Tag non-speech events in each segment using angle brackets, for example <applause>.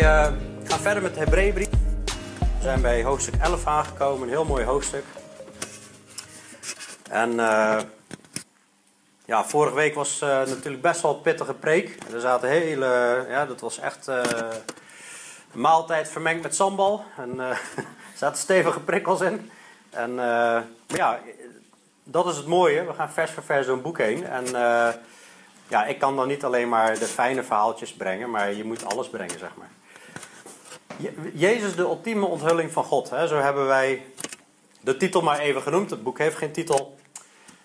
uh, gaan verder met de Hebreeënbrief. We zijn bij hoofdstuk 11 aangekomen, een heel mooi hoofdstuk. En uh, ja, vorige week was uh, natuurlijk best wel een pittige preek. Er zaten hele, ja, dat was echt een maaltijd vermengd met sambal. En <laughs> er zaten stevige prikkels in. En ja, dat is het mooie. We gaan vers voor vers een boek heen. En ja, ik kan dan niet alleen maar de fijne verhaaltjes brengen, maar je moet alles brengen, zeg maar. Jezus, de ultieme onthulling van God. Hè? Zo hebben wij de titel maar even genoemd. Het boek heeft geen titel.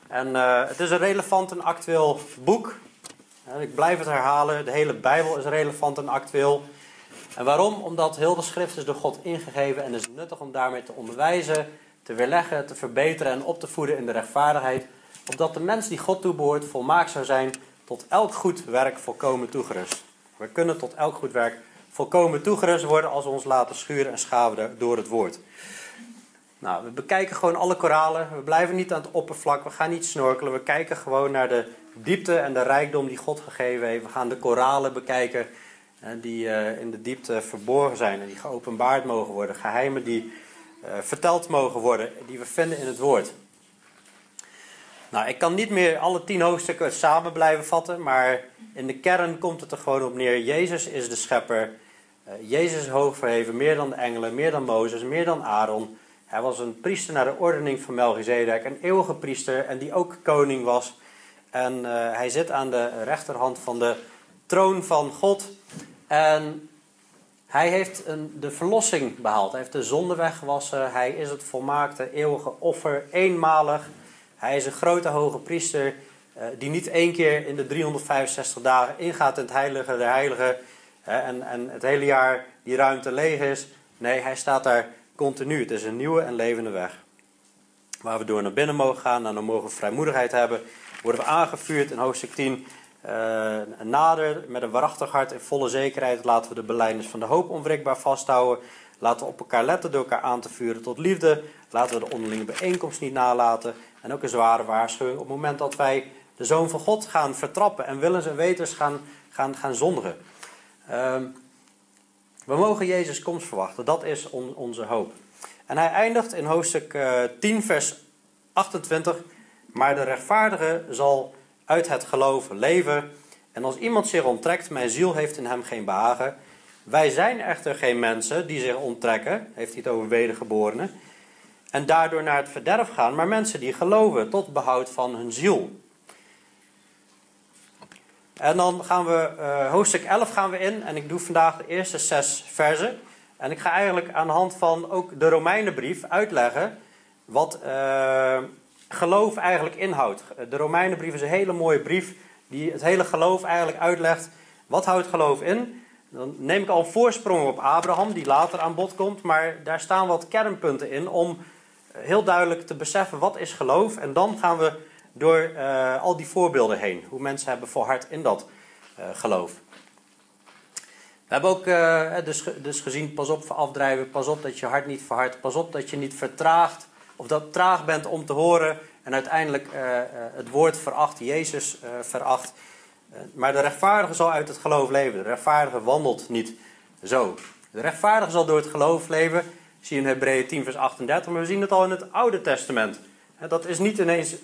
En uh, het is een relevant en actueel boek. Ik blijf het herhalen. De hele Bijbel is relevant en actueel. En waarom? Omdat heel de schrift is door God ingegeven en is nuttig om daarmee te onderwijzen, te weerleggen, te verbeteren en op te voeden in de rechtvaardigheid. Opdat de mens die God toebehoort volmaakt zou zijn tot elk goed werk volkomen toegerust. We kunnen tot elk goed werk volkomen toegerust worden als we ons laten schuren en schaven door het woord. Nou, we bekijken gewoon alle koralen. We blijven niet aan het oppervlak. We gaan niet snorkelen. We kijken gewoon naar de diepte en de rijkdom die God gegeven heeft. We gaan de koralen bekijken die eh, in de diepte verborgen zijn en die geopenbaard mogen worden. Geheimen die uh, verteld mogen worden, die we vinden in het woord. Nou, ik kan niet meer alle tien hoofdstukken samen blijven vatten, maar in de kern komt het er gewoon op neer. Jezus is de schepper. Uh, Jezus hoog verheven, meer dan de engelen, meer dan Mozes, meer dan Aaron. Hij was een priester naar de ordening van Melchizedek, een eeuwige priester en die ook koning was. En uh, hij zit aan de rechterhand van de troon van God. En hij heeft een, de verlossing behaald. Hij heeft de zonde weggewassen. Hij is het volmaakte, eeuwige offer, eenmalig. Hij is een grote hoge priester uh, die niet één keer in de 365 dagen ingaat in het heilige der heiligen en, en het hele jaar die ruimte leeg is. Nee, hij staat daar continu. Het is een nieuwe en levende weg. Waar we door naar binnen mogen gaan en dan mogen we vrijmoedigheid hebben. Worden we aangevuurd in hoofdstuk 10. Uh, nader met een waarachtig hart en volle zekerheid laten we de beleiders van de hoop onwrikbaar vasthouden. Laten we op elkaar letten door elkaar aan te vuren tot liefde. Laten we de onderlinge bijeenkomst niet nalaten. En ook een zware waarschuwing op het moment dat wij de Zoon van God gaan vertrappen en willens en wetens gaan, gaan, gaan zondigen. Uh, we mogen Jezus komst verwachten, dat is on, onze hoop. En hij eindigt in hoofdstuk uh, eh, 10, vers 28. Maar de rechtvaardige zal uit het geloof leven. En als iemand zich onttrekt, mijn ziel heeft in hem geen behagen. Wij zijn echter geen mensen die zich onttrekken, heeft hij het over wedergeborenen en daardoor naar het verderf gaan, maar mensen die geloven tot behoud van hun ziel. En dan gaan we, uh, hoofdstuk 11 gaan we in en ik doe vandaag de eerste zes versen. En ik ga eigenlijk aan de hand van ook de Romeinenbrief uitleggen wat uh, geloof eigenlijk inhoudt. De Romeinenbrief is een hele mooie brief die het hele geloof eigenlijk uitlegt. Wat houdt geloof in? Dan neem ik al een voorsprong op Abraham, die later aan bod komt, maar daar staan wat kernpunten in om heel duidelijk te beseffen wat is geloof. En dan gaan we door uh, al die voorbeelden heen. Hoe mensen hebben volhard in dat uh, geloof. We hebben ook uh, dus, dus gezien, pas op voor afdrijven, pas op dat je hart niet verhardt, pas op dat je niet vertraagt of dat traag bent om te horen en uiteindelijk het woord veracht, Jezus veracht. maar de rechtvaardige zal uit het geloof leven. De rechtvaardige wandelt niet zo. De rechtvaardige zal door het geloof leven zie je in Hebreeën 10 vers 38, maar we zien het al in het Oude Testament. Dat is niet ineens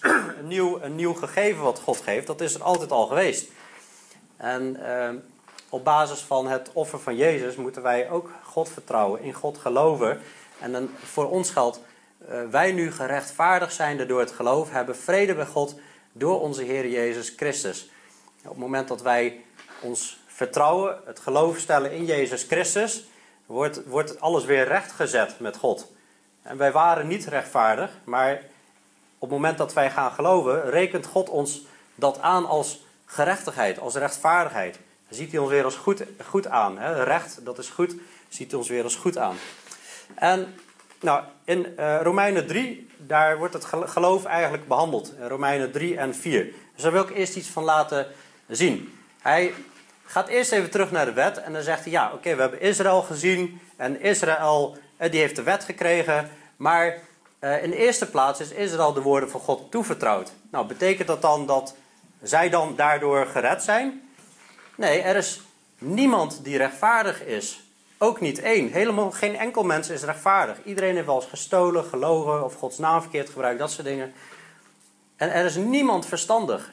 <clears throat> een nieuw, een nieuw gegeven wat God geeft, dat is er altijd al geweest. En eh, op basis van het offer van Jezus moeten wij ook God vertrouwen, in God geloven. En dan voor ons geldt, uh, wij nu gerechtvaardigd zijn door het geloof, hebben vrede bij God door onze Heer Jezus Christus. Op het moment dat wij ons vertrouwen, het geloof stellen in Jezus Christus, wordt, wordt alles weer rechtgezet met God. En wij waren niet rechtvaardig, maar het moment dat wij gaan geloven, rekent God ons dat aan als gerechtigheid, als rechtvaardigheid. Ziet hij ons weer als goed, goed aan. Hè? Recht, dat is goed, ziet hij ons weer als goed aan. En nou, in uh, Romeinen 3, daar wordt het geloof eigenlijk behandeld. Romeinen 3 en 4. Dus daar wil ik eerst iets van laten zien. Hij gaat eerst even terug naar de wet en dan zegt hij: Ja, oké, we hebben Israël gezien en Israël eh, die heeft de wet gekregen, maar eh, in de eerste plaats is Israël de woorden van God toevertrouwd. Nou, betekent dat dan dat zij dan daardoor gered zijn? Nee, er is niemand die rechtvaardig is. Ook niet één. Helemaal geen enkel mens is rechtvaardig. Iedereen heeft wel eens gestolen, gelogen of Gods naam verkeerd gebruikt, dat soort dingen. En er is niemand verstandig.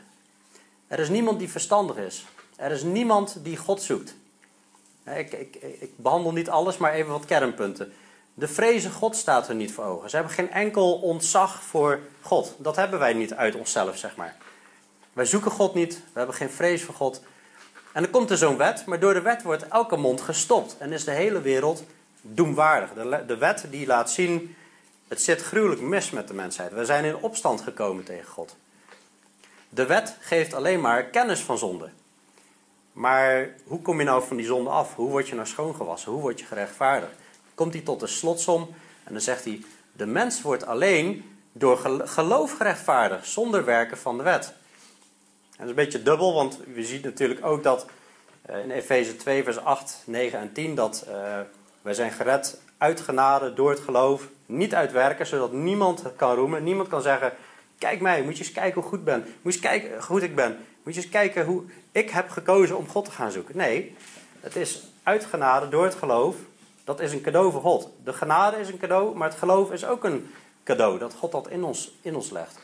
Er is niemand die verstandig is. Er is niemand die God zoekt. Ik, ik, ik behandel niet alles, maar even wat kernpunten. De vrezen God staat er niet voor ogen. Ze hebben geen enkel ontzag voor God. Dat hebben wij niet uit onszelf, zeg maar. Wij zoeken God niet, we hebben geen vrees voor God. En dan komt er zo'n wet, maar door de wet wordt elke mond gestopt. En is de hele wereld doemwaardig. De, de wet die laat zien, het zit gruwelijk mis met de mensheid. We zijn in opstand gekomen tegen God. De wet geeft alleen maar kennis van zonde. Maar hoe kom je nou van die zonde af? Hoe word je nou schoongewassen? Hoe word je gerechtvaardigd? Komt hij tot de slotsom en dan zegt hij: De mens wordt alleen door geloof gerechtvaardigd, zonder werken van de wet. En dat is een beetje dubbel, want we zien natuurlijk ook dat uh, in Efeze 2, vers 8, 9 en 10 dat uh, wij zijn gered uit genade door het geloof, niet uit werken, zodat niemand het kan roemen. Niemand kan zeggen: Kijk mij, moet je eens kijken hoe goed ben. Moet je eens kijken hoe goed ik ben. Moet je eens kijken hoe ik heb gekozen om God te gaan zoeken. Nee, het is uit genade door het geloof. Dat is een cadeau van God. De genade is een cadeau, maar het geloof is ook een cadeau. Dat God dat in ons, in ons legt.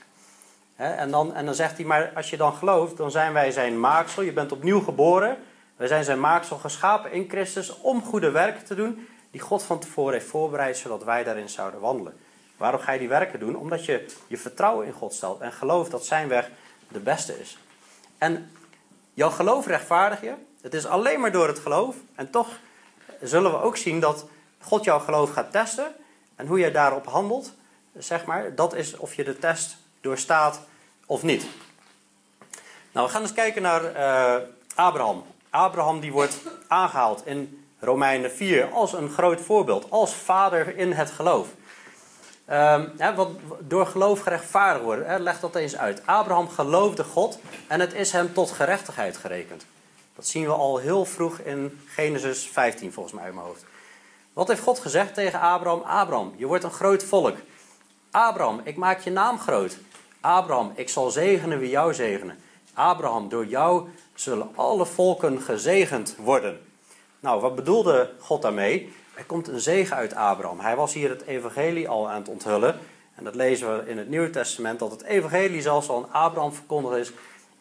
en, dan, en dan zegt hij, maar als je dan gelooft, dan zijn wij zijn maaksel. Je bent opnieuw geboren. Wij zijn zijn maaksel geschapen in Christus om goede werken te doen. Die God van tevoren heeft voorbereid, zodat wij daarin zouden wandelen. Waarom ga je die werken doen? Omdat je je vertrouwen in God stelt en gelooft dat zijn weg de beste is. En jouw geloof rechtvaardig je. Het is alleen maar door het geloof. En toch zullen we ook zien dat God jouw geloof gaat testen. En hoe jij daarop handelt, zeg maar, dat is of je de test doorstaat of niet. Nou, we gaan eens kijken naar uh, Abraham. Abraham die wordt aangehaald in Romeinen 4 als een groot voorbeeld, als vader in het geloof. Um, wat door geloof gerechtvaardigd worden, leg dat eens uit. Abraham geloofde God en het is hem tot gerechtigheid gerekend. Dat zien we al heel vroeg in Genesis 15, volgens mij uit mijn hoofd. Wat heeft God gezegd tegen Abraham? Abraham, je wordt een groot volk. Abraham, ik maak je naam groot. Abraham, ik zal zegenen wie jou zegenen. Abraham, door jou zullen alle volken gezegend worden. Nou, wat bedoelde God daarmee? Er komt een zegen uit Abraham. Hij was hier het evangelie al aan het onthullen. En dat lezen we in het Nieuwe Testament, dat het evangelie zelfs al aan Abraham verkondigd is.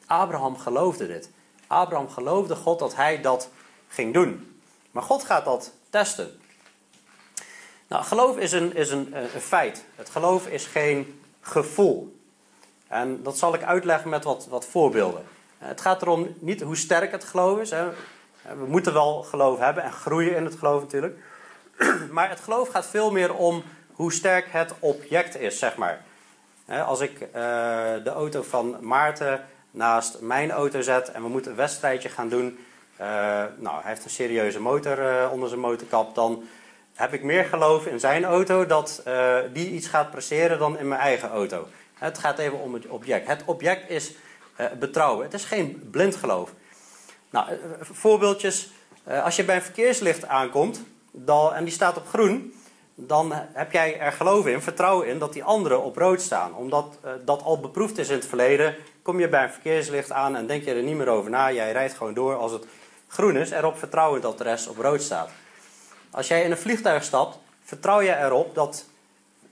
Abraham geloofde dit. Abraham geloofde God dat hij dat ging doen. Maar God gaat dat testen. Nou, geloof is een, is een, een feit. Het geloof is geen gevoel. En dat zal ik uitleggen met wat, wat voorbeelden. Het gaat erom niet hoe sterk het geloof is. Hè. We moeten wel geloof hebben en groeien in het geloof natuurlijk. <clears throat> Maar het geloof gaat veel meer om hoe sterk het object is, zeg maar. Als ik de auto van Maarten naast mijn auto zet en we moeten een wedstrijdje gaan doen. Uh, nou, hij heeft een serieuze motor uh, onder zijn motorkap. Dan heb ik meer geloof in zijn auto dat uh, die iets gaat presteren dan in mijn eigen auto. Het gaat even om het object. Het object is betrouwen. Het is geen blind geloof. Nou, voorbeeldjes. als je bij een verkeerslicht aankomt dan, en die staat op groen, dan heb jij er geloof in, vertrouwen in dat die anderen op rood staan. Omdat uh, dat al beproefd is in het verleden, kom je bij een verkeerslicht aan en denk je er niet meer over na. Jij rijdt gewoon door als het groen is, erop vertrouwen dat de rest op rood staat. Als jij in een vliegtuig stapt, vertrouw je erop dat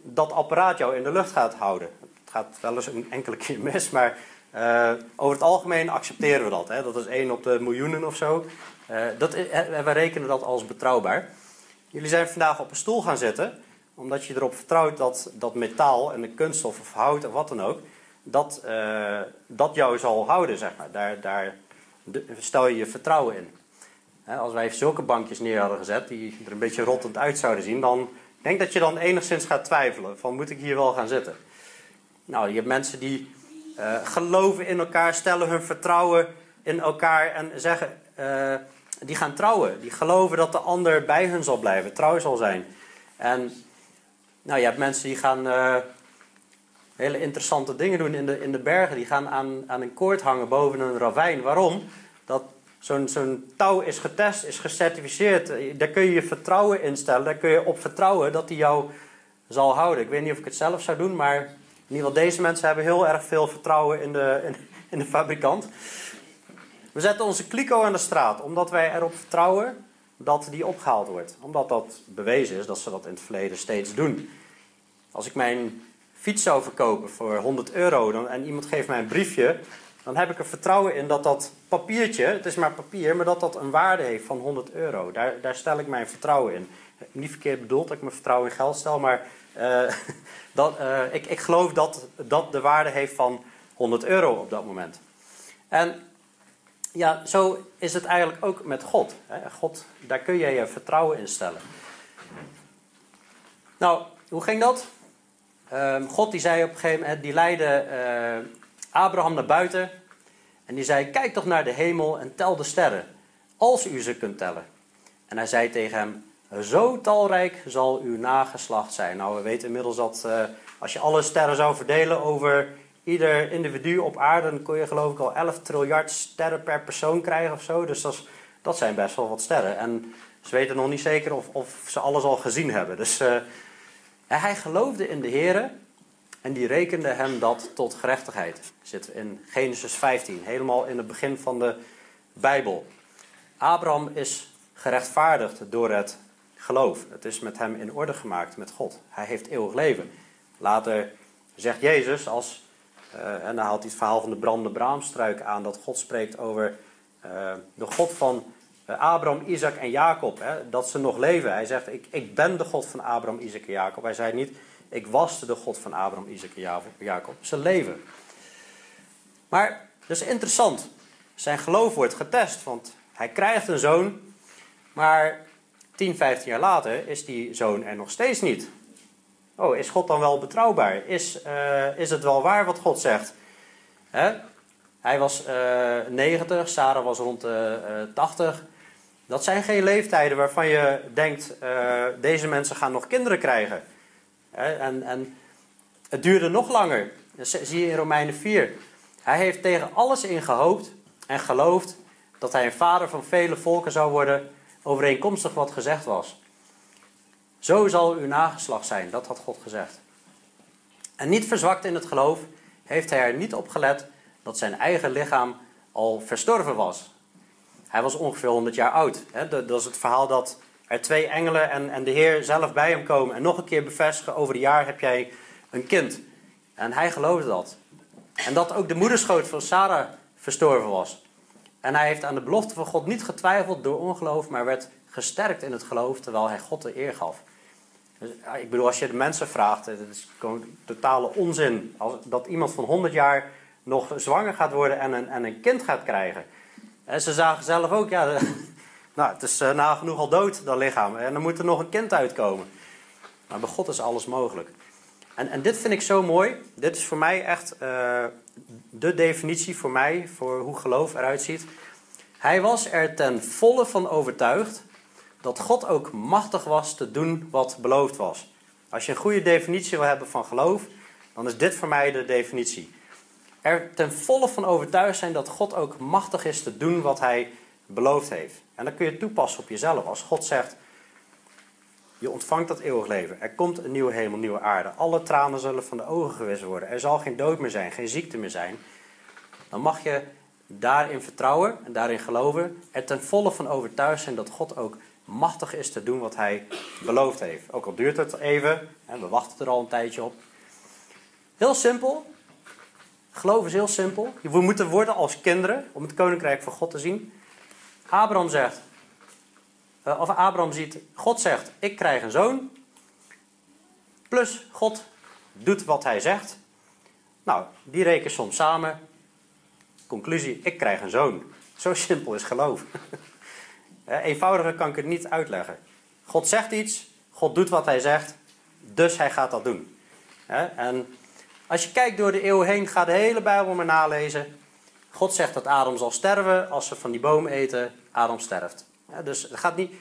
dat apparaat jou in de lucht gaat houden. Het gaat wel eens een enkele keer mis, maar uh, over het algemeen accepteren we dat. Hè? Dat is 1 op de miljoenen of zo. Uh, dat, we rekenen dat als betrouwbaar. Jullie zijn vandaag op een stoel gaan zitten, omdat je erop vertrouwt dat dat metaal en de kunststof of hout of wat dan ook, dat, uh, dat jou zal houden, zeg maar. Daar, daar stel je je vertrouwen in. als wij zulke bankjes neer hadden gezet, die er een beetje rottend uit zouden zien, dan denk dat je dan enigszins gaat twijfelen van moet ik hier wel gaan zitten. Nou, je hebt mensen die uh, geloven in elkaar, stellen hun vertrouwen in elkaar en zeggen... Uh, die gaan trouwen. Die geloven dat de ander bij hun zal blijven, trouw zal zijn. En nou, je hebt mensen die gaan uh, hele interessante dingen doen in de, in de bergen. Die gaan aan, aan een koord hangen boven een ravijn. Waarom? Dat zo'n zo'n touw is getest, is gecertificeerd. Daar kun je je vertrouwen in stellen. Daar kun je op vertrouwen dat die jou zal houden. Ik weet niet of ik het zelf zou doen, maar in ieder geval deze mensen hebben heel erg veel vertrouwen in de, in de fabrikant. We zetten onze kliko aan de straat omdat wij erop vertrouwen dat die opgehaald wordt. Omdat dat bewezen is dat ze dat in het verleden steeds doen. Als ik mijn fiets zou verkopen voor 100 euro dan, en iemand geeft mij een briefje, dan heb ik er vertrouwen in dat dat papiertje, het is maar papier, maar dat dat een waarde heeft van 100 euro. Daar, daar stel ik mijn vertrouwen in. Niet verkeerd bedoeld dat ik mijn vertrouwen in geld stel, maar uh, <laughs> dat, uh, ik, ik geloof dat dat de waarde heeft van 100 euro op dat moment. En ja, zo is het eigenlijk ook met God. God, daar kun je je vertrouwen in stellen. Nou, hoe ging dat? Um, God die zei op een gegeven moment, die leidde uh, Abraham naar buiten. En die zei, kijk toch naar de hemel en tel de sterren. Als u ze kunt tellen. En hij zei tegen hem, zo talrijk zal uw nageslacht zijn. Nou, we weten inmiddels dat uh, als je alle sterren zou verdelen over ieder individu op aarde, kon je geloof ik al 11 triljard sterren per persoon krijgen of zo. Dus dat, dat zijn best wel wat sterren. En ze weten nog niet zeker of, of ze alles al gezien hebben. Dus uh, hij geloofde in de Heer en die rekende hem dat tot gerechtigheid. Zit in Genesis 15, helemaal in het begin van de Bijbel. Abraham is gerechtvaardigd door het geloof. Het is met hem in orde gemaakt met God. Hij heeft eeuwig leven. Later zegt Jezus, als, en dan haalt hij het verhaal van de brandende braamstruik aan, dat God spreekt over uh, de God van uh, Abraham, Isaac en Jacob. Hè, dat ze nog leven. Hij zegt, ik, ik ben de God van Abraham, Isaac en Jacob. Hij zei niet, ik was de God van Abraham, Isaac en Jacob. Ze leven. Maar dat is interessant. Zijn geloof wordt getest, want hij krijgt een zoon, maar 10, 15 jaar later is die zoon er nog steeds niet. Oh, is God dan wel betrouwbaar? Is, uh, is het wel waar wat God zegt? Hè? Hij was uh, 90, Sarah was rond de uh, 80. Dat zijn geen leeftijden waarvan je denkt, deze mensen gaan nog kinderen krijgen. En, en het duurde nog langer. Dat zie je in Romeinen 4. Hij heeft tegen alles in gehoopt en geloofd dat hij een vader van vele volken zou worden, overeenkomstig wat gezegd was. Zo zal uw nageslacht zijn, dat had God gezegd. En niet verzwakt in het geloof, heeft hij er niet op gelet dat zijn eigen lichaam al verstorven was. Hij was ongeveer 100 jaar oud. Dat is het verhaal dat er twee engelen en, en de Heer zelf bij hem komen en nog een keer bevestigen: over een jaar heb jij een kind. En hij geloofde dat. En dat ook de moederschoot van Sarah verstorven was. En hij heeft aan de belofte van God niet getwijfeld door ongeloof, maar werd gesterkt in het geloof terwijl hij God de eer gaf. Dus, ik bedoel, als je de mensen vraagt, het is gewoon totale onzin. Als, dat iemand van 100 jaar nog zwanger gaat worden en een, en een kind gaat krijgen. En ze zagen zelf ook, ja, <laughs> nou, het is uh, nagenoeg al dood, dat lichaam. En dan moet er nog een kind uitkomen. Maar bij God is alles mogelijk. En, en dit vind ik zo mooi. Dit is voor mij echt uh, de definitie voor mij, voor hoe geloof eruit ziet. Hij was er ten volle van overtuigd dat God ook machtig was te doen wat beloofd was. Als je een goede definitie wil hebben van geloof, dan is dit voor mij de definitie. Er ten volle van overtuigd zijn dat God ook machtig is te doen wat hij beloofd heeft. En dan kun je toepassen op jezelf. Als God zegt, je ontvangt dat eeuwig leven. Er komt een nieuwe hemel, nieuwe aarde. Alle tranen zullen van de ogen gewissen worden. Er zal geen dood meer zijn, geen ziekte meer zijn. Dan mag je daarin vertrouwen en daarin geloven. Er ten volle van overtuigd zijn dat God ook machtig is te doen wat hij beloofd heeft. Ook al duurt het even, we wachten er al een tijdje op. Heel simpel. Geloof is heel simpel. We moeten worden als kinderen om het koninkrijk van God te zien. Abraham zegt, uh, of Abraham ziet, God zegt, ik krijg een zoon. Plus God doet wat hij zegt. Nou, die rekenen soms samen. Conclusie, ik krijg een zoon. Zo simpel is geloof. <laughs> Eenvoudiger kan ik het niet uitleggen. God zegt iets, God doet wat hij zegt, dus hij gaat dat doen. En als je kijkt door de eeuw heen, ga de hele Bijbel maar nalezen. God zegt dat Adam zal sterven als ze van die boom eten. Adam sterft. dus het gaat niet.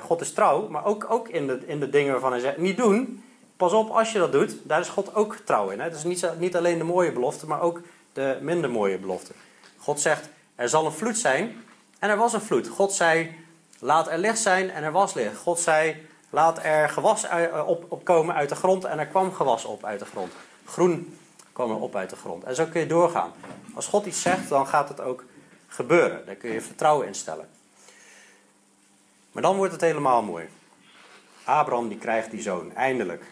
God is trouw, maar ook, ook in, de, in de dingen waarvan hij zegt: niet doen. Pas op als je dat doet, daar is God ook trouw in. Het is niet, niet alleen de mooie belofte, maar ook de minder mooie belofte. God zegt: er zal een vloed zijn. En er was een vloed. God zei: laat er licht zijn en er was licht. God zei: laat er gewas op, opkomen uit de grond en er kwam gewas op uit de grond. Groen kwam er op uit de grond. En zo kun je doorgaan. Als God iets zegt, dan gaat het ook gebeuren. Daar kun je vertrouwen in stellen. Maar dan wordt het helemaal mooi. Abraham die krijgt die zoon, eindelijk.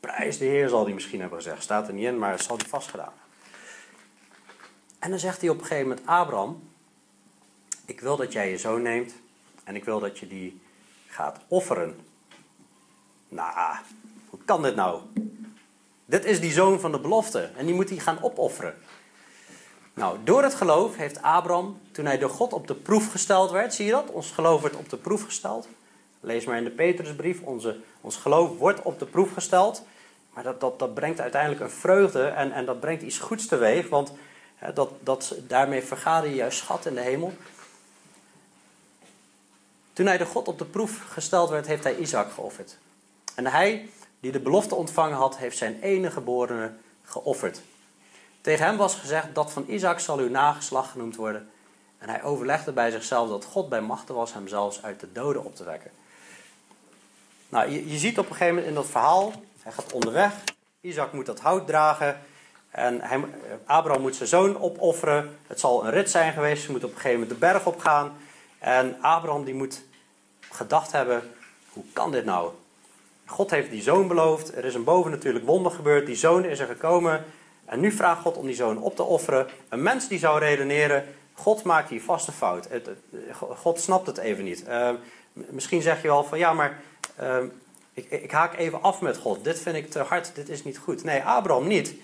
Prijs de Heer zal hij misschien hebben gezegd. Staat er niet in, maar het zal hij vast gedaan. En dan zegt hij op een gegeven moment, Abraham, ik wil dat jij je zoon neemt en ik wil dat je die gaat offeren. Nou, hoe kan dit nou? Dit is die zoon van de belofte en die moet hij gaan opofferen. Nou, door het geloof heeft Abraham, toen hij door God op de proef gesteld werd, zie je dat? Ons geloof wordt op de proef gesteld. Lees maar in de Petrusbrief, onze, ons geloof wordt op de proef gesteld. Maar dat, dat, dat brengt uiteindelijk een vreugde en, en dat brengt iets goeds teweeg, want hè, dat, dat, daarmee vergader je juist schat in de hemel. Toen hij door God op de proef gesteld werd, heeft hij Isaac geofferd. En hij, die de belofte ontvangen had, heeft zijn enige geborene geofferd. Tegen hem was gezegd, dat van Isaac zal uw nageslag genoemd worden. En hij overlegde bij zichzelf dat God bij machten was hem zelfs uit de doden op te wekken. Nou, je, ziet op een gegeven moment in dat verhaal, hij gaat onderweg, Isaac moet dat hout dragen. En hij, Abraham moet zijn zoon opofferen. Het zal een rit zijn geweest. Ze moet op een gegeven moment de berg opgaan. En Abraham die moet gedacht hebben: hoe kan dit nou? God heeft die zoon beloofd. Er is een bovennatuurlijk wonder gebeurd. Die zoon is er gekomen. En nu vraagt God om die zoon op te offeren. Een mens die zou redeneren: God maakt hier vast een fout. God snapt het even niet. Uh, misschien zeg je wel van ja, maar uh, ik, ik, haak even af met God. Dit vind ik te hard, dit is niet goed. Nee, Abraham niet.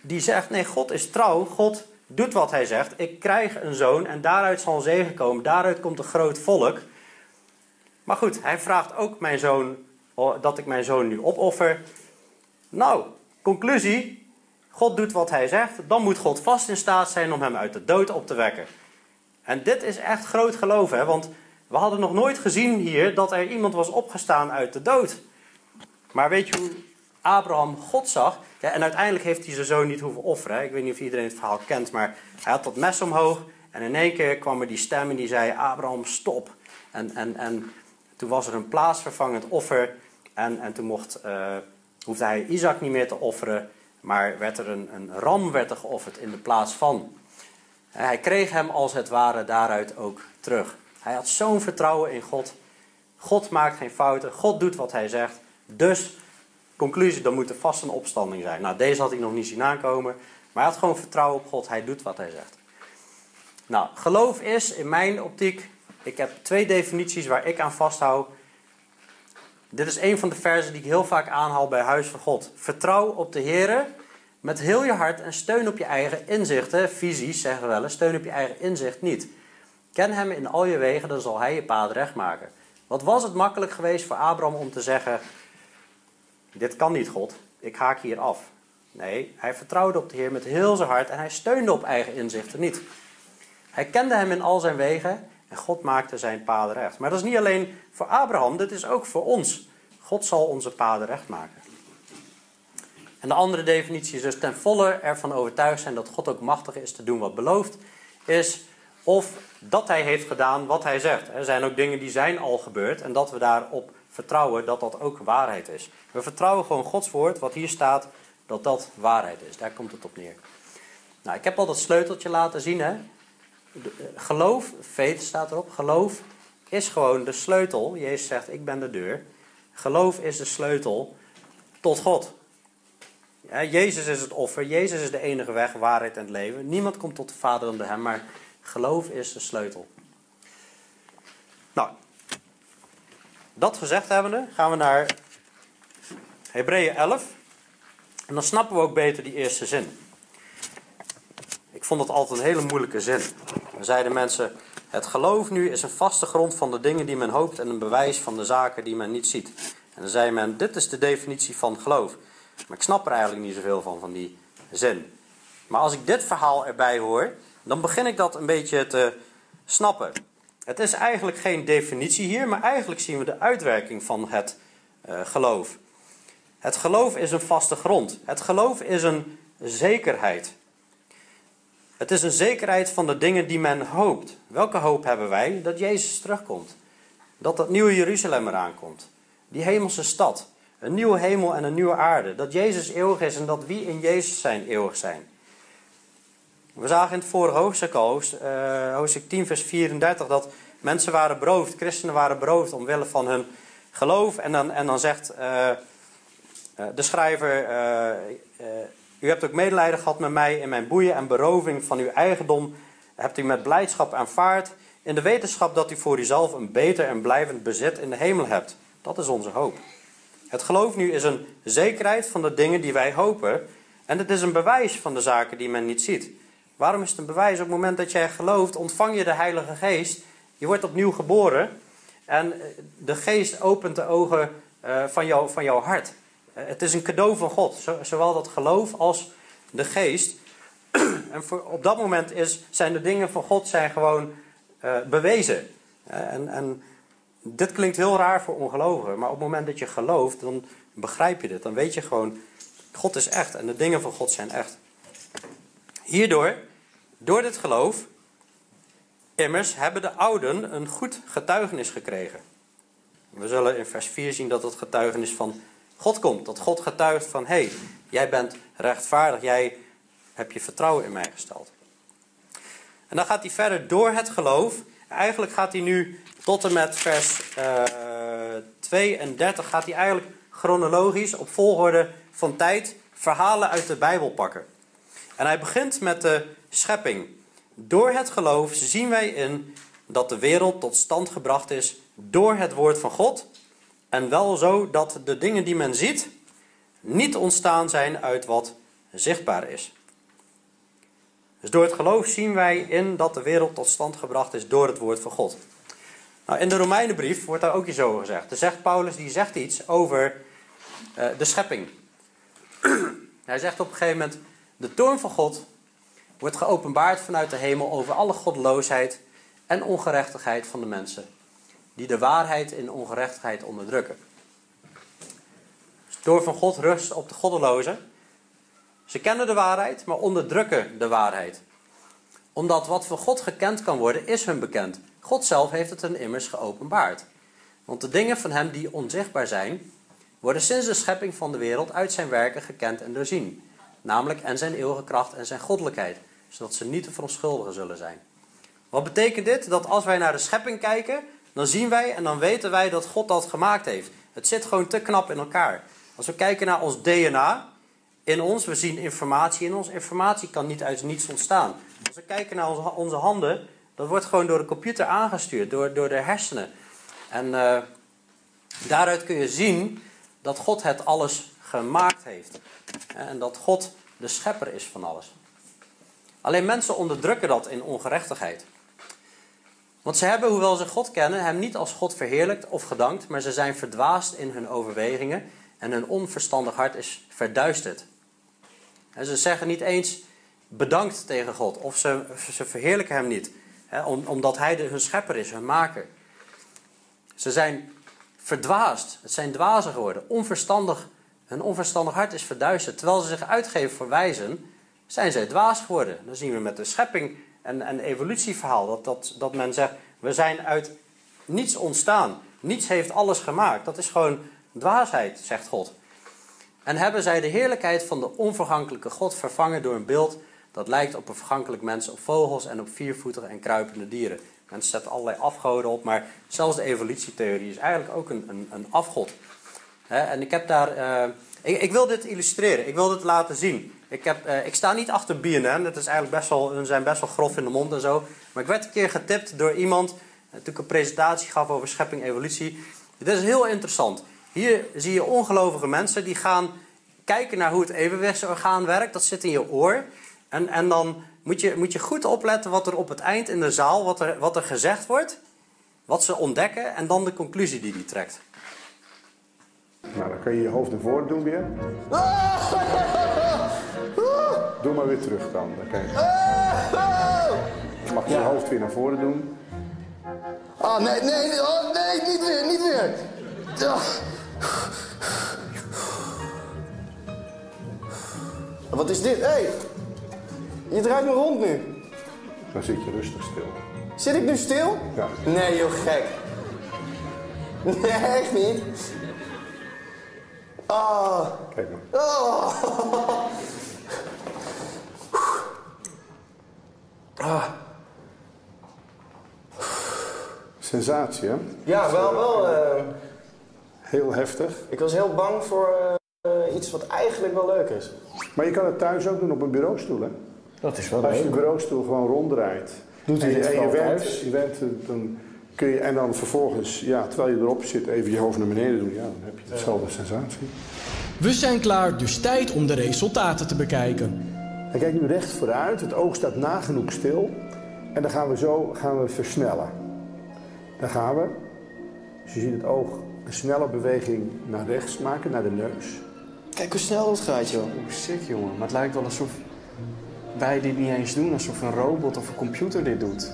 Die zegt: nee, God is trouw. God doet wat hij zegt. Ik krijg een zoon en daaruit zal een zegen komen. Daaruit komt een groot volk. Maar goed, hij vraagt ook mijn zoon dat ik mijn zoon nu opoffer. Nou, conclusie. God doet wat hij zegt. Dan moet God vast in staat zijn om hem uit de dood op te wekken. En dit is echt groot geloof, hè? want we hadden nog nooit gezien hier dat er iemand was opgestaan uit de dood. Maar weet je hoe Abraham God zag? Ja, en uiteindelijk heeft hij zijn zoon niet hoeven offeren. Ik weet niet of iedereen het verhaal kent, maar hij had dat mes omhoog. En in één keer kwam er die stem en die zei: Abraham, stop. En, en, en toen was er een plaatsvervangend offer. En, en toen mocht, uh, hoefde hij Isaac niet meer te offeren. Maar werd er een, een ram werd er geofferd in de plaats van. Hij kreeg hem als het ware daaruit ook terug. Hij had zo'n vertrouwen in God. God maakt geen fouten. God doet wat hij zegt. Dus, conclusie, dan moet er vast een opstanding zijn. Nou, deze had hij nog niet zien aankomen. Maar hij had gewoon vertrouwen op God. Hij doet wat hij zegt. Nou, geloof is in mijn optiek. Ik heb twee definities waar ik aan vasthoud. Dit is een van de versen die ik heel vaak aanhaal bij Huis van God. Vertrouw op de Heer met heel je hart en steun op je eigen inzichten. Visies zeggen we wel steun op je eigen inzicht niet. Ken hem in al je wegen, dan zal hij je paad recht maken. Wat was het makkelijk geweest voor Abraham om te zeggen: Dit kan niet, God, ik haak hier af. Nee, hij vertrouwde op de Heer met heel zijn hart en hij steunde op eigen inzichten niet. Hij kende hem in al zijn wegen en God maakte zijn paden recht. Maar dat is niet alleen voor Abraham, dit is ook voor ons. God zal onze paden recht maken. En de andere definitie is dus ten volle ervan overtuigd zijn dat God ook machtig is te doen wat beloofd is. Of dat hij heeft gedaan wat hij zegt. Er zijn ook dingen die zijn al gebeurd en dat we daarop vertrouwen dat dat ook waarheid is. We vertrouwen gewoon Gods woord, wat hier staat, dat dat waarheid is. Daar komt het op neer. Nou, ik heb al dat sleuteltje laten zien. Hè? Eh, geloof, faith staat erop. Geloof is gewoon de sleutel. Jezus zegt: Ik ben de deur. Geloof is de sleutel tot God. Ja, Jezus is het offer. Jezus is de enige weg, waarheid en het leven. Niemand komt tot de Vader dan door hem, maar geloof is de sleutel. Dat gezegd hebbende, gaan we naar Hebreeën 11. En dan snappen we ook beter die eerste zin. Ik vond het altijd een hele moeilijke zin. Dan zeiden mensen: Het geloof nu is een vaste grond van de dingen die men hoopt en een bewijs van de zaken die men niet ziet. En dan zei men: Dit is de definitie van geloof. Maar ik snap er eigenlijk niet zoveel van, van die zin. Maar als ik dit verhaal erbij hoor, dan begin ik dat een beetje te snappen. Het is eigenlijk geen definitie hier, maar eigenlijk zien we de uitwerking van het uh, geloof. Het geloof is een vaste grond. Het geloof is een zekerheid. Het is een zekerheid van de dingen die men hoopt. Welke hoop hebben wij? Dat Jezus terugkomt. Dat dat nieuwe Jeruzalem eraan komt. Die hemelse stad. Een nieuwe hemel en een nieuwe aarde. Dat Jezus eeuwig is en dat wie in Jezus zijn eeuwig zijn. We zagen in het vorige hoofdstuk al, uh, hoofdstuk 10, vers 34, dat mensen waren beroofd, christenen waren beroofd omwille van hun geloof. En dan, en dan zegt uh, de schrijver: U hebt ook medelijden gehad met mij in mijn boeien en beroving van uw eigendom. Hebt u met blijdschap aanvaard. In de wetenschap dat u voor uzelf een beter en blijvend bezit in de hemel hebt. Dat is onze hoop. Het geloof nu is een zekerheid van de dingen die wij hopen. En het is een bewijs van de zaken die men niet ziet. Waarom is het een bewijs? Op het moment dat jij gelooft, ontvang je de Heilige Geest. Je wordt opnieuw geboren. En eh, de Geest opent de ogen eh, van, jou, van jouw hart. Eh, het is een cadeau van God. Zowel dat geloof als de Geest. <clears throat> En op dat moment is, zijn de dingen van God zijn gewoon bewezen. En, en dit klinkt heel raar voor ongelovigen. Maar op het moment dat je gelooft, dan begrijp je dit. Dan weet je gewoon, God is echt. En de dingen van God zijn echt. Hierdoor door dit geloof, immers, hebben de ouden een goed getuigenis gekregen. We zullen in vers 4 zien dat het getuigenis van God komt. Dat God getuigt van, hé, hey, jij bent rechtvaardig, jij hebt je vertrouwen in mij gesteld. En dan gaat hij verder door het geloof. Eigenlijk gaat hij nu tot en met vers uh, eh, 32, gaat hij eigenlijk chronologisch op volgorde van tijd verhalen uit de Bijbel pakken. En hij begint met de schepping. Door het geloof zien wij in dat de wereld tot stand gebracht is door het woord van God. En wel zo dat de dingen die men ziet niet ontstaan zijn uit wat zichtbaar is. Dus door het geloof zien wij in dat de wereld tot stand gebracht is door het woord van God. Nou, in de Romeinenbrief wordt daar ook iets over gezegd. Dan zegt Paulus die zegt iets over uh, de schepping. <clears throat> Hij zegt op een gegeven moment: De toorn van God wordt geopenbaard vanuit de hemel over alle goddeloosheid en ongerechtigheid van de mensen, die de waarheid in ongerechtigheid onderdrukken. Dus door van God rust op de goddelozen. Ze kennen de waarheid, maar onderdrukken de waarheid. Omdat wat van God gekend kan worden, is hun bekend. God zelf heeft het hen immers geopenbaard. Want de dingen van hem die onzichtbaar zijn, worden sinds de schepping van de wereld uit zijn werken gekend en doorzien. Namelijk en zijn eeuwige kracht en zijn goddelijkheid zodat ze niet te verontschuldigen zullen zijn. Wat betekent dit? Dat als wij naar de schepping kijken, dan zien wij en dan weten wij dat God dat gemaakt heeft. Het zit gewoon te knap in elkaar. Als we kijken naar ons DNA in ons, we zien informatie in ons. Informatie kan niet uit niets ontstaan. Als we kijken naar onze, handen, dat wordt gewoon door de computer aangestuurd, door, door de hersenen. En uh, daaruit kun je zien dat God het alles gemaakt heeft. En dat God de schepper is van alles. Alleen mensen onderdrukken dat in ongerechtigheid. Want ze hebben, hoewel ze God kennen, hem niet als God verheerlijkt of gedankt, maar ze zijn verdwaasd in hun overwegingen en hun onverstandig hart is verduisterd. Ze zeggen niet eens bedankt tegen God of ze, ze verheerlijken hem niet, hè, omdat hij hun schepper is, hun maker. Ze zijn verdwaasd, het zijn dwazen geworden, onverstandig, hun onverstandig hart is verduisterd. Terwijl ze zich uitgeven voor wijzen, zijn zij dwaas geworden. Dan zien we met de schepping en, en evolutieverhaal dat, dat, dat men zegt: we zijn uit niets ontstaan. Niets heeft alles gemaakt. Dat is gewoon dwaasheid, zegt God. En hebben zij de heerlijkheid van de onvergankelijke God vervangen door een beeld dat lijkt op een vergankelijk mens, op vogels en op viervoetige en kruipende dieren. Mensen zetten allerlei afgoden op, maar zelfs de evolutietheorie is eigenlijk ook een, een, een afgod. en ik heb daar. Uh, ik, ik, wil dit illustreren, ik wil dit laten zien. Ik, heb, uh, ik sta niet achter BNN. Dat is eigenlijk best wel, hun zijn best wel grof in de mond en zo. Maar ik werd een keer getipt door iemand. Uh, toen ik een presentatie gaf over schepping evolutie. Dit is heel interessant. Hier zie je ongelovige mensen die gaan kijken naar hoe het evenwichtsorgaan werkt. Dat zit in je oor. En, en dan moet je, moet je goed opletten wat er op het eind in de zaal, wat er, wat er gezegd wordt. Wat ze ontdekken en dan de conclusie die die trekt. Nou, dan kan je je hoofd naar voren doen weer. <laughs> Doe maar weer terug dan. dan kan je... Mag je je hoofd weer naar voren doen. Ah, oh, nee, nee, oh, nee, niet weer, niet weer. Wat is dit? Hé, hey, je draait me rond nu. Dan zit je rustig stil. Zit ik nu stil? Ja. Nee, joh, gek. Nee, echt niet. Oh. Kijk maar. Oh. Ah, Sensatie, hè? ja, wel, wel. eh, Heel heftig. ik was heel bang voor eh, iets wat eigenlijk wel leuk is. Maar je kan het thuis ook doen op een bureaustoel, hè? Dat is wel Als je de bureaustoel gewoon ronddraait. Doet u en, en je thuis? je went, eh, dan kun je, en dan vervolgens, ja, terwijl je erop zit, even je hoofd naar beneden doen. Ja, dan heb je dezelfde sensatie. We zijn klaar, dus tijd om de resultaten te bekijken. Hij kijkt nu recht vooruit, het oog staat nagenoeg stil. En dan gaan we zo gaan we versnellen. Dan gaan we, dus je ziet het oog, een snelle beweging naar rechts maken, naar de neus. Kijk hoe snel dat gaat, joh. Hoe sick, jongen. Maar het lijkt wel alsof wij dit niet eens doen. Alsof een robot of een computer dit doet.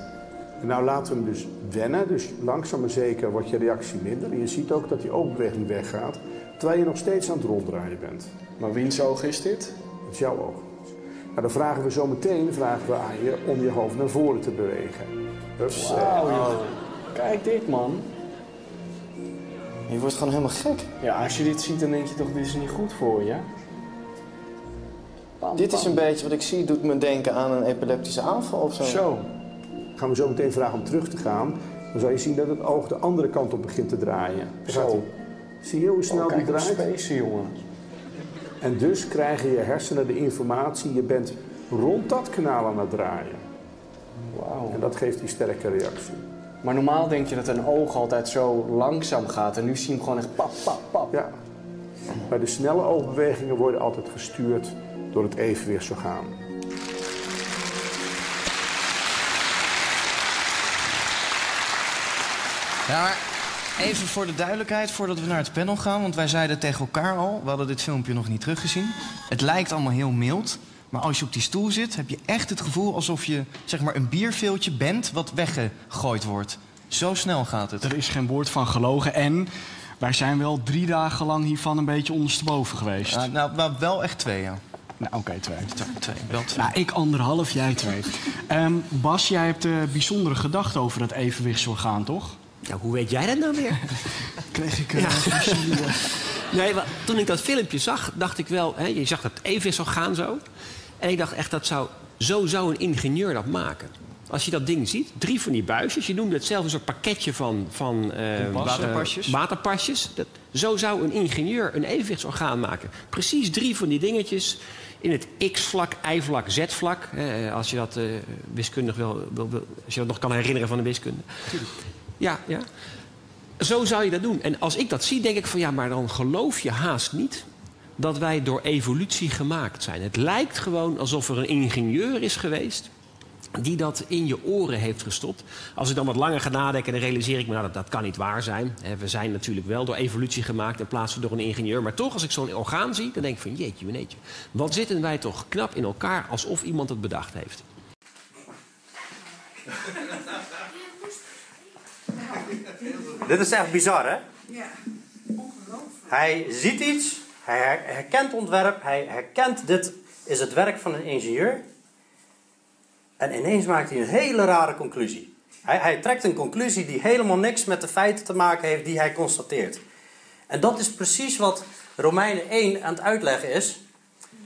En nou laten we hem dus wennen, dus langzaam maar zeker wordt je reactie minder. En je ziet ook dat die oogbeweging weggaat, terwijl je nog steeds aan het ronddraaien bent. Maar wiens oog is dit? Dat is jouw oog. Nou, dan vragen we zo meteen vragen we aan je om je hoofd naar voren te bewegen. Hups, Wauw, joh. Kijk dit, man. Je wordt gewoon helemaal gek. Ja, als je dit ziet, dan denk je toch, dit is niet goed voor je. Dit is een beetje wat ik zie, doet me denken aan een epileptische aanval of zo. Zo. gaan we zo meteen vragen om terug te gaan. Dan zal je zien dat het oog de andere kant op begint te draaien. Zo. Zie je hoe snel Oh, die kijk hoe draait? space, jongen. En dus krijgen je hersenen de informatie, je bent rond dat kanaal aan het draaien. Wauw. En dat geeft die sterke reactie. Maar normaal denk je dat een oog altijd zo langzaam gaat. En nu zie je hem gewoon echt pap, pap, pap. Ja. Maar de snelle oogbewegingen worden altijd gestuurd door het evenwichtsorgaan. Ja, maar even voor de duidelijkheid, voordat we naar het panel gaan... want wij zeiden tegen elkaar al, we hadden dit filmpje nog niet teruggezien... het lijkt allemaal heel mild, maar als je op die stoel zit... heb je echt het gevoel alsof je zeg maar, een bierveeltje bent wat weggegooid wordt. Zo snel gaat het. Er is geen woord van gelogen en wij zijn wel drie dagen lang hiervan een beetje ondersteboven geweest. Ja, nou, nou, wel echt twee, ja. Nou, oké, twee. Twee, twee, wel twee. Nou, ik anderhalf, jij twee. Ehm, Bas, jij hebt uh, bijzondere gedachten over dat evenwichtsorgaan, toch? Ja, hoe weet jij dat nou weer? <laughs> Kreeg ik... Uh, nee, maar toen ik dat filmpje zag, dacht ik wel... Hè, je zag dat evenwichtsorgaan zo. En ik dacht echt, dat zou, zo zou een ingenieur dat maken. Als je dat ding ziet, drie van die buisjes. Je noemde het zelf een soort pakketje van, van uh, waterpasjes. Uh, waterpasjes. Dat, zo zou een ingenieur een evenwichtsorgaan maken. Precies drie van die dingetjes in het x-vlak, y-vlak, z-vlak. Eh, als je dat uh, wiskundig wil, wil, wil, als je dat nog kan herinneren van de wiskunde. Ja, ja. Zo zou je dat doen. En als ik dat zie, denk ik van ja, maar dan geloof je haast niet dat wij door evolutie gemaakt zijn. Het lijkt gewoon alsof er een ingenieur is geweest die dat in je oren heeft gestopt. Als ik dan wat langer ga nadenken, dan realiseer ik me... Nou, dat, dat kan niet waar zijn. We zijn natuurlijk wel door evolutie gemaakt in plaats van door een ingenieur. Maar toch, als ik zo'n orgaan zie, dan denk ik van... jeetje, meneetje, wat zitten wij toch knap in elkaar... alsof iemand het bedacht heeft. Dit is echt bizar, hè? Ja, ongelooflijk. Hij ziet iets, hij herkent ontwerp, hij herkent dit is het werk van een ingenieur. En ineens maakt hij een hele rare conclusie. Hij, hij, trekt een conclusie die helemaal niks met de feiten te maken heeft die hij constateert. En dat is precies wat Romeinen 1 aan het uitleggen is.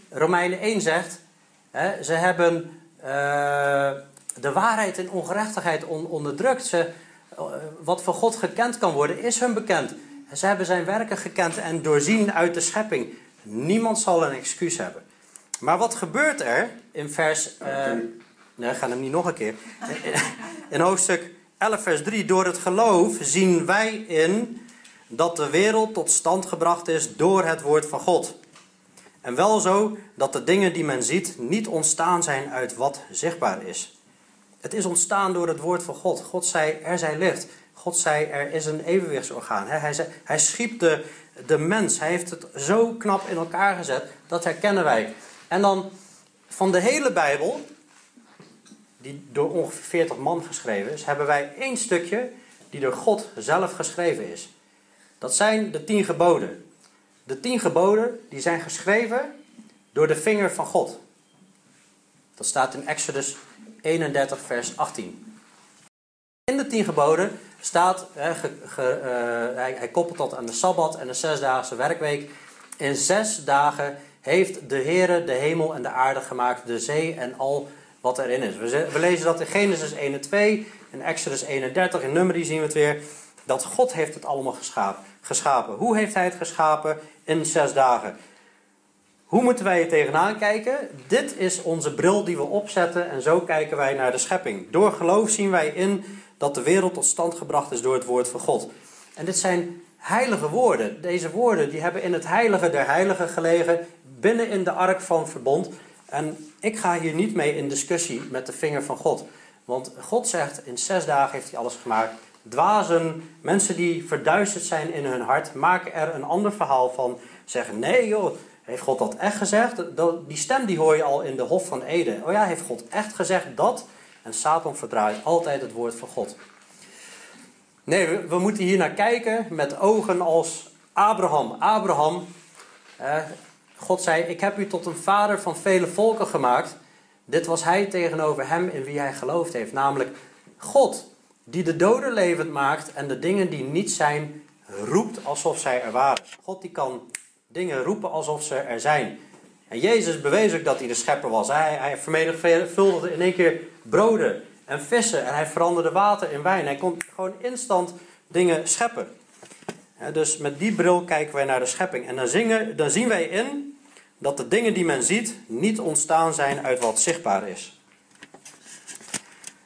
Romeinen 1 zegt, hè, ze hebben uh, de waarheid en ongerechtigheid on, onderdrukt. Ze, wat voor God gekend kan worden, is hun bekend. Ze hebben zijn werken gekend en doorzien uit de schepping. Niemand zal een excuus hebben. Maar wat gebeurt er in vers... Uh, Nee, gaan hem niet nog een keer. <laughs> In hoofdstuk 11, vers 3. Door het geloof zien wij in dat de wereld tot stand gebracht is door het woord van God. En wel zo dat de dingen die men ziet niet ontstaan zijn uit wat zichtbaar is. Het is ontstaan door het woord van God. God zei, er zij licht. God zei, er is een evenwichtsorgaan. Hij, zei, hij schiep de, de mens. Hij heeft het zo knap in elkaar gezet. Dat herkennen wij. En dan van de hele Bijbel die door ongeveer 40 man geschreven is, hebben wij één stukje die door God zelf geschreven is. Dat zijn de tien geboden. De tien geboden die zijn geschreven door de vinger van God. Dat staat in Exodus 31, vers 18. In de tien geboden staat, eh, hij, koppelt dat aan de Sabbat en de zesdaagse werkweek. In zes dagen heeft de Heere de hemel en de aarde gemaakt, de zee en al wat erin is. We lezen dat in Genesis 1 en 2, in Exodus 31, in Numeri zien we het weer. Dat God heeft het allemaal geschapen. geschapen. Hoe heeft hij het geschapen? In zes dagen. Hoe moeten wij er tegenaan kijken? Dit is onze bril die we opzetten en zo kijken wij naar de schepping. Door geloof zien wij in dat de wereld tot stand gebracht is door het woord van God. En dit zijn heilige woorden. Deze woorden die hebben in het heilige der heiligen gelegen, binnen in de ark van verbond. En ik ga hier niet mee in discussie met de vinger van God. Want God zegt, in zes dagen heeft hij alles gemaakt. Dwazen, mensen die verduisterd zijn in hun hart, maken er een ander verhaal van. Zeggen, nee joh, heeft God dat echt gezegd? Die stem die hoor je al in de Hof van Eden. Oh ja, heeft God echt gezegd dat? En Satan verdraait altijd het woord van God. Nee, we, moeten hier naar kijken met ogen als Abraham. Abraham, God zei, ik heb u tot een vader van vele volken gemaakt. Dit was hij tegenover hem in wie hij geloofd heeft. Namelijk God, die de doden levend maakt en de dingen die niet zijn, roept alsof zij er waren. God die kan dingen roepen alsof ze er zijn. En Jezus bewees ook dat hij de schepper was. Hij, vermenigvuldigde in één keer broden en vissen. En hij veranderde water in wijn. Hij kon gewoon instant dingen scheppen. Dus met die bril kijken wij naar de schepping. En dan zien wij in dat de dingen die men ziet niet ontstaan zijn uit wat zichtbaar is.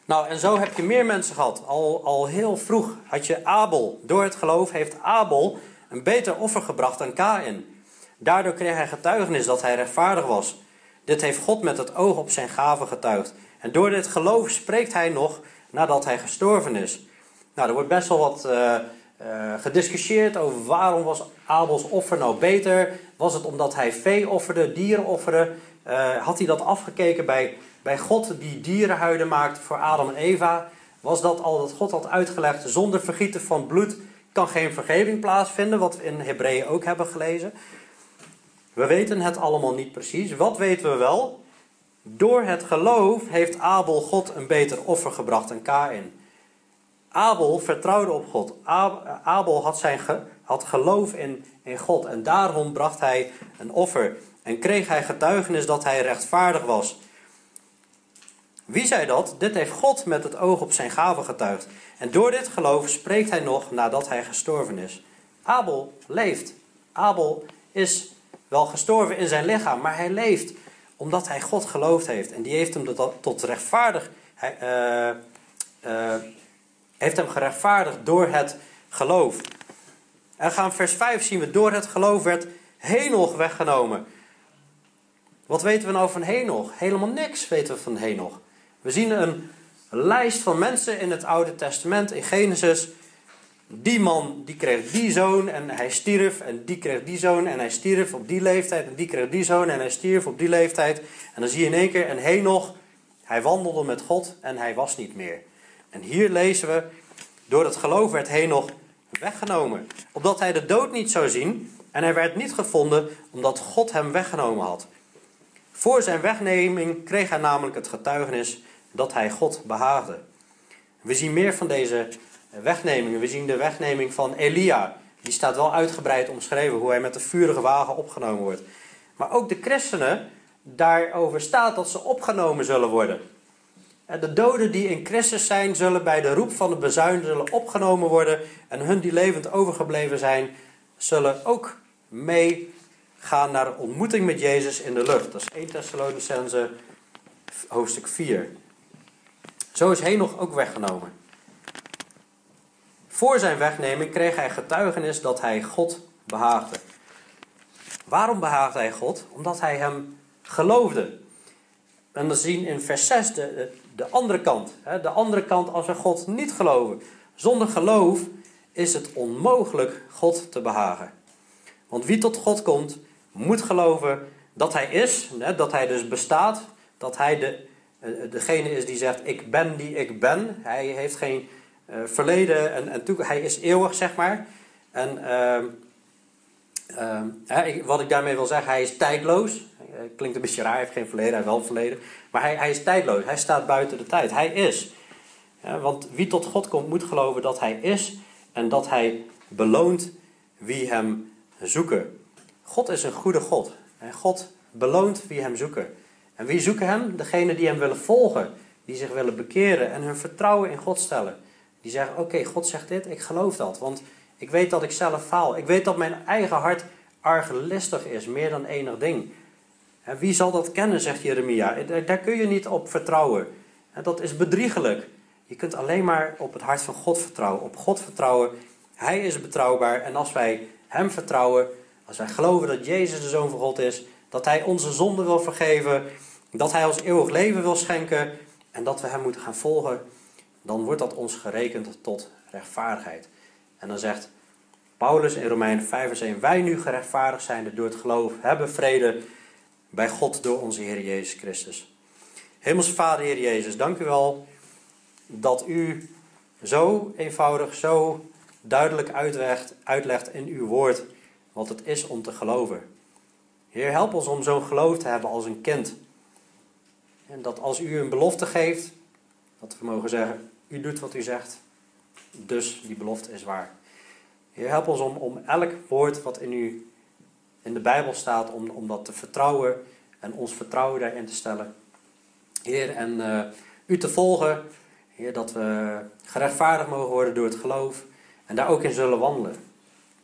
Nou, en zo heb je meer mensen gehad. Al, al heel vroeg had je Abel. Door het geloof heeft Abel een beter offer gebracht dan Kain. Daardoor kreeg hij getuigenis dat hij rechtvaardig was. Dit heeft God met het oog op zijn gave getuigd. En door dit geloof spreekt hij nog nadat hij gestorven is. Nou, er wordt best wel wat eh, eh, gediscussieerd over waarom was Abels offer nou beter. Was het omdat hij vee offerde, dieren offerde? Eh, had hij dat afgekeken bij, bij God die dierenhuiden maakte voor Adam en Eva? Was dat al dat God had uitgelegd, zonder vergieten van bloed kan geen vergeving plaatsvinden, wat we in Hebreeën ook hebben gelezen? We weten het allemaal niet precies. Wat weten we wel? Door het geloof heeft Abel God een beter offer gebracht dan Kain. Abel vertrouwde op God. Ab- Abel had, zijn had geloof in, in God en daarom bracht hij een offer en kreeg hij getuigenis dat hij rechtvaardig was. Wie zei dat? Dit heeft God met het oog op zijn gave getuigd. En door dit geloof spreekt hij nog nadat hij gestorven is. Abel leeft. Abel is wel gestorven in zijn lichaam, maar hij leeft omdat hij God geloofd heeft. En die heeft hem tot, rechtvaardig, hij, eh, eh, heeft hem gerechtvaardigd door het geloof. En gaan vers 5 zien we, door het geloof werd Henoch weggenomen. Wat weten we nou van Henoch? Helemaal niks weten we van Henoch. We zien een lijst van mensen in het Oude Testament, in Genesis. Die man die kreeg die zoon en hij stierf. En die kreeg die zoon en hij stierf op die leeftijd. En die kreeg die zoon en hij stierf op die leeftijd. En dan zie je in één keer, en Henoch, hij wandelde met God en hij was niet meer. En hier lezen we, door het geloof werd Henoch weggenomen. Opdat hij de dood niet zou zien. En hij werd niet gevonden omdat God hem weggenomen had. Voor zijn wegneming kreeg hij namelijk het getuigenis dat hij God behaagde. We zien meer van deze wegnemingen. We zien de wegneming van Elia. Die staat wel uitgebreid omschreven hoe hij met de vurige wagen opgenomen wordt. Maar ook de christenen, daarover staat dat ze opgenomen zullen worden. En de doden die in Christus zijn, zullen bij de roep van de bezuin zullen opgenomen worden. En hun die levend overgebleven zijn, zullen ook meegaan naar een ontmoeting met Jezus in de lucht. Dat is 1 Thessalonicense hoofdstuk 4. Zo is Henoch ook weggenomen. Voor zijn wegneming kreeg hij getuigenis dat hij God behaagde. Waarom behaagde hij God? Omdat hij hem geloofde. En we zien in vers 6 de, de, de andere kant. De andere kant als we God niet geloven. Zonder geloof is het onmogelijk God te behagen. Want wie tot God komt, moet geloven dat hij is, dat hij dus bestaat, dat hij de, eh, degene is die zegt: Ik ben die ik ben. Hij heeft geen eh, verleden en, en toe, hij is eeuwig, zeg maar. En ehm, ehm, wat ik daarmee wil zeggen, hij is tijdloos. Eh, klinkt een beetje raar, hij heeft geen verleden, hij heeft wel verleden. Maar hij, hij is tijdloos, hij staat buiten de tijd. Hij is. Want wie tot God komt, moet geloven dat hij is en dat hij beloont wie hem zoeken. God is een goede God. En God beloont wie hem zoeken. En wie zoeken hem? Degenen die hem willen volgen, die zich willen bekeren en hun vertrouwen in God stellen. Die zeggen: Oké, God zegt dit, ik geloof dat. Want ik weet dat ik zelf faal. Ik weet dat mijn eigen hart argelistig is, meer dan enig ding. Wie zal dat kennen, zegt Jeremia. Daar kun je niet op vertrouwen. En dat is bedriegelijk. Je kunt alleen maar op het hart van God vertrouwen. Op God vertrouwen. Hij is betrouwbaar. En als wij Hem vertrouwen, als wij geloven dat Jezus de Zoon van God is, dat Hij onze zonden wil vergeven, dat Hij ons eeuwig leven wil schenken en dat we Hem moeten gaan volgen, dan wordt dat ons gerekend tot rechtvaardigheid. En dan zegt Paulus in Romeinen 5 vers 1, wij nu gerechtvaardigd zijn door het geloof, hebben vrede bij God door onze Heer Jezus Christus. Hemelse Vader, Heer Jezus, dank u wel dat u zo eenvoudig, zo duidelijk uitlegt, uitlegt in uw woord wat het is om te geloven. Heer, help ons om zo'n geloof te hebben als een kind. En dat als u een belofte geeft, dat we mogen zeggen, u doet wat u zegt, dus die belofte is waar. Heer, help ons om, om elk woord wat in, u, in de Bijbel staat, om, om dat te vertrouwen en ons vertrouwen daarin te stellen. Heer, en uh, u te volgen, Heer, dat we gerechtvaardigd mogen worden door het geloof en daar ook in zullen wandelen.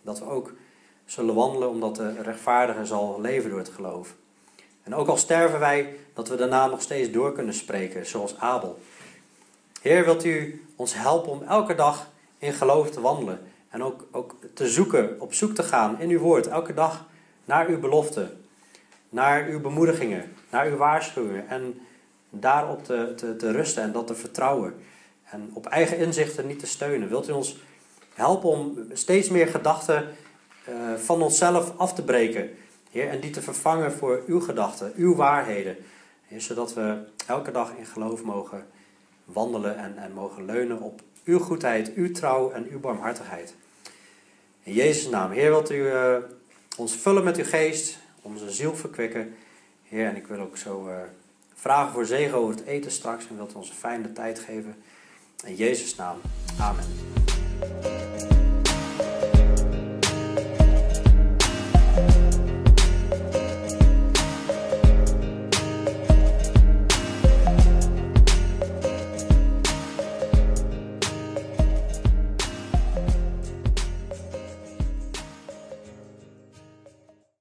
Dat we ook zullen wandelen omdat de rechtvaardige zal leven door het geloof. En ook al sterven wij, dat we daarna nog steeds door kunnen spreken, zoals Abel. Heer, wilt u ons helpen om elke dag in geloof te wandelen. En ook, ook te zoeken, op zoek te gaan in uw woord, elke dag naar uw beloften, naar uw bemoedigingen, naar uw waarschuwingen. En daarop te, te, te rusten en dat te vertrouwen. En op eigen inzichten niet te steunen. Wilt u ons helpen om steeds meer gedachten uh, van onszelf af te breken. Heer, en die te vervangen voor uw gedachten, uw waarheden. Zodat we elke dag in geloof mogen wandelen en, en mogen leunen op uw goedheid, uw trouw en uw barmhartigheid. In Jezus' naam, Heer, wilt u uh, ons vullen met uw geest, onze ziel verkwikken. Heer, en ik wil ook zo uh, vragen voor zegen over het eten straks en wilt u ons een fijne tijd geven. In Jezus' naam, amen.